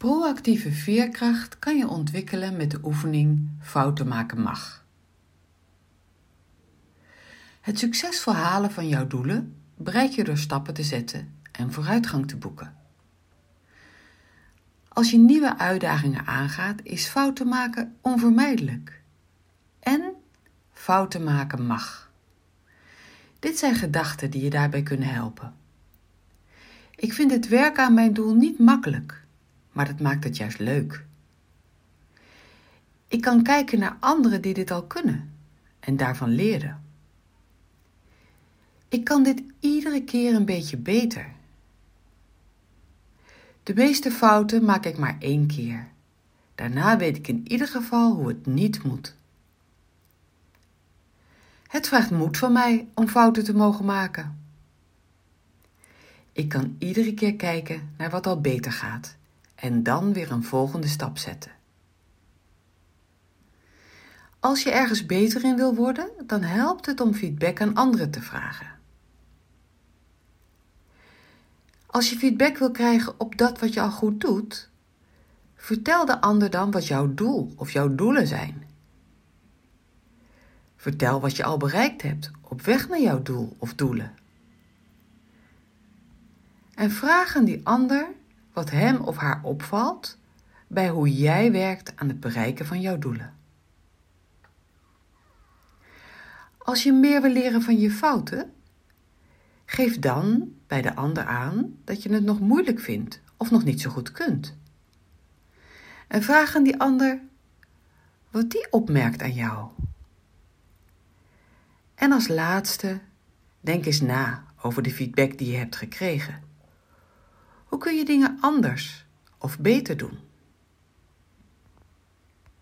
Proactieve veerkracht kan je ontwikkelen met de oefening fouten maken mag. Het succesvol halen van jouw doelen bereik je door stappen te zetten en vooruitgang te boeken. Als je nieuwe uitdagingen aangaat, is fouten maken onvermijdelijk. En fouten maken mag. Dit zijn gedachten die je daarbij kunnen helpen. Ik vind het werken aan mijn doel niet makkelijk, maar dat maakt het juist leuk. Ik kan kijken naar anderen die dit al kunnen en daarvan leren. Ik kan dit iedere keer een beetje beter. De meeste fouten maak ik maar één keer. Daarna weet ik in ieder geval hoe het niet moet. Het vraagt moed van mij om fouten te mogen maken. Ik kan iedere keer kijken naar wat al beter gaat en dan weer een volgende stap zetten. Als je ergens beter in wil worden, dan helpt het om feedback aan anderen te vragen. Als je feedback wil krijgen op dat wat je al goed doet, vertel de ander dan wat jouw doel of jouw doelen zijn. Vertel wat je al bereikt hebt op weg naar jouw doel of doelen. En vraag aan die ander wat hem of haar opvalt bij hoe jij werkt aan het bereiken van jouw doelen. Als je meer wil leren van je fouten, geef dan bij de ander aan dat je het nog moeilijk vindt of nog niet zo goed kunt. En vraag aan die ander wat die opmerkt aan jou. En als laatste, denk eens na over de feedback die je hebt gekregen. Hoe kun je dingen anders of beter doen?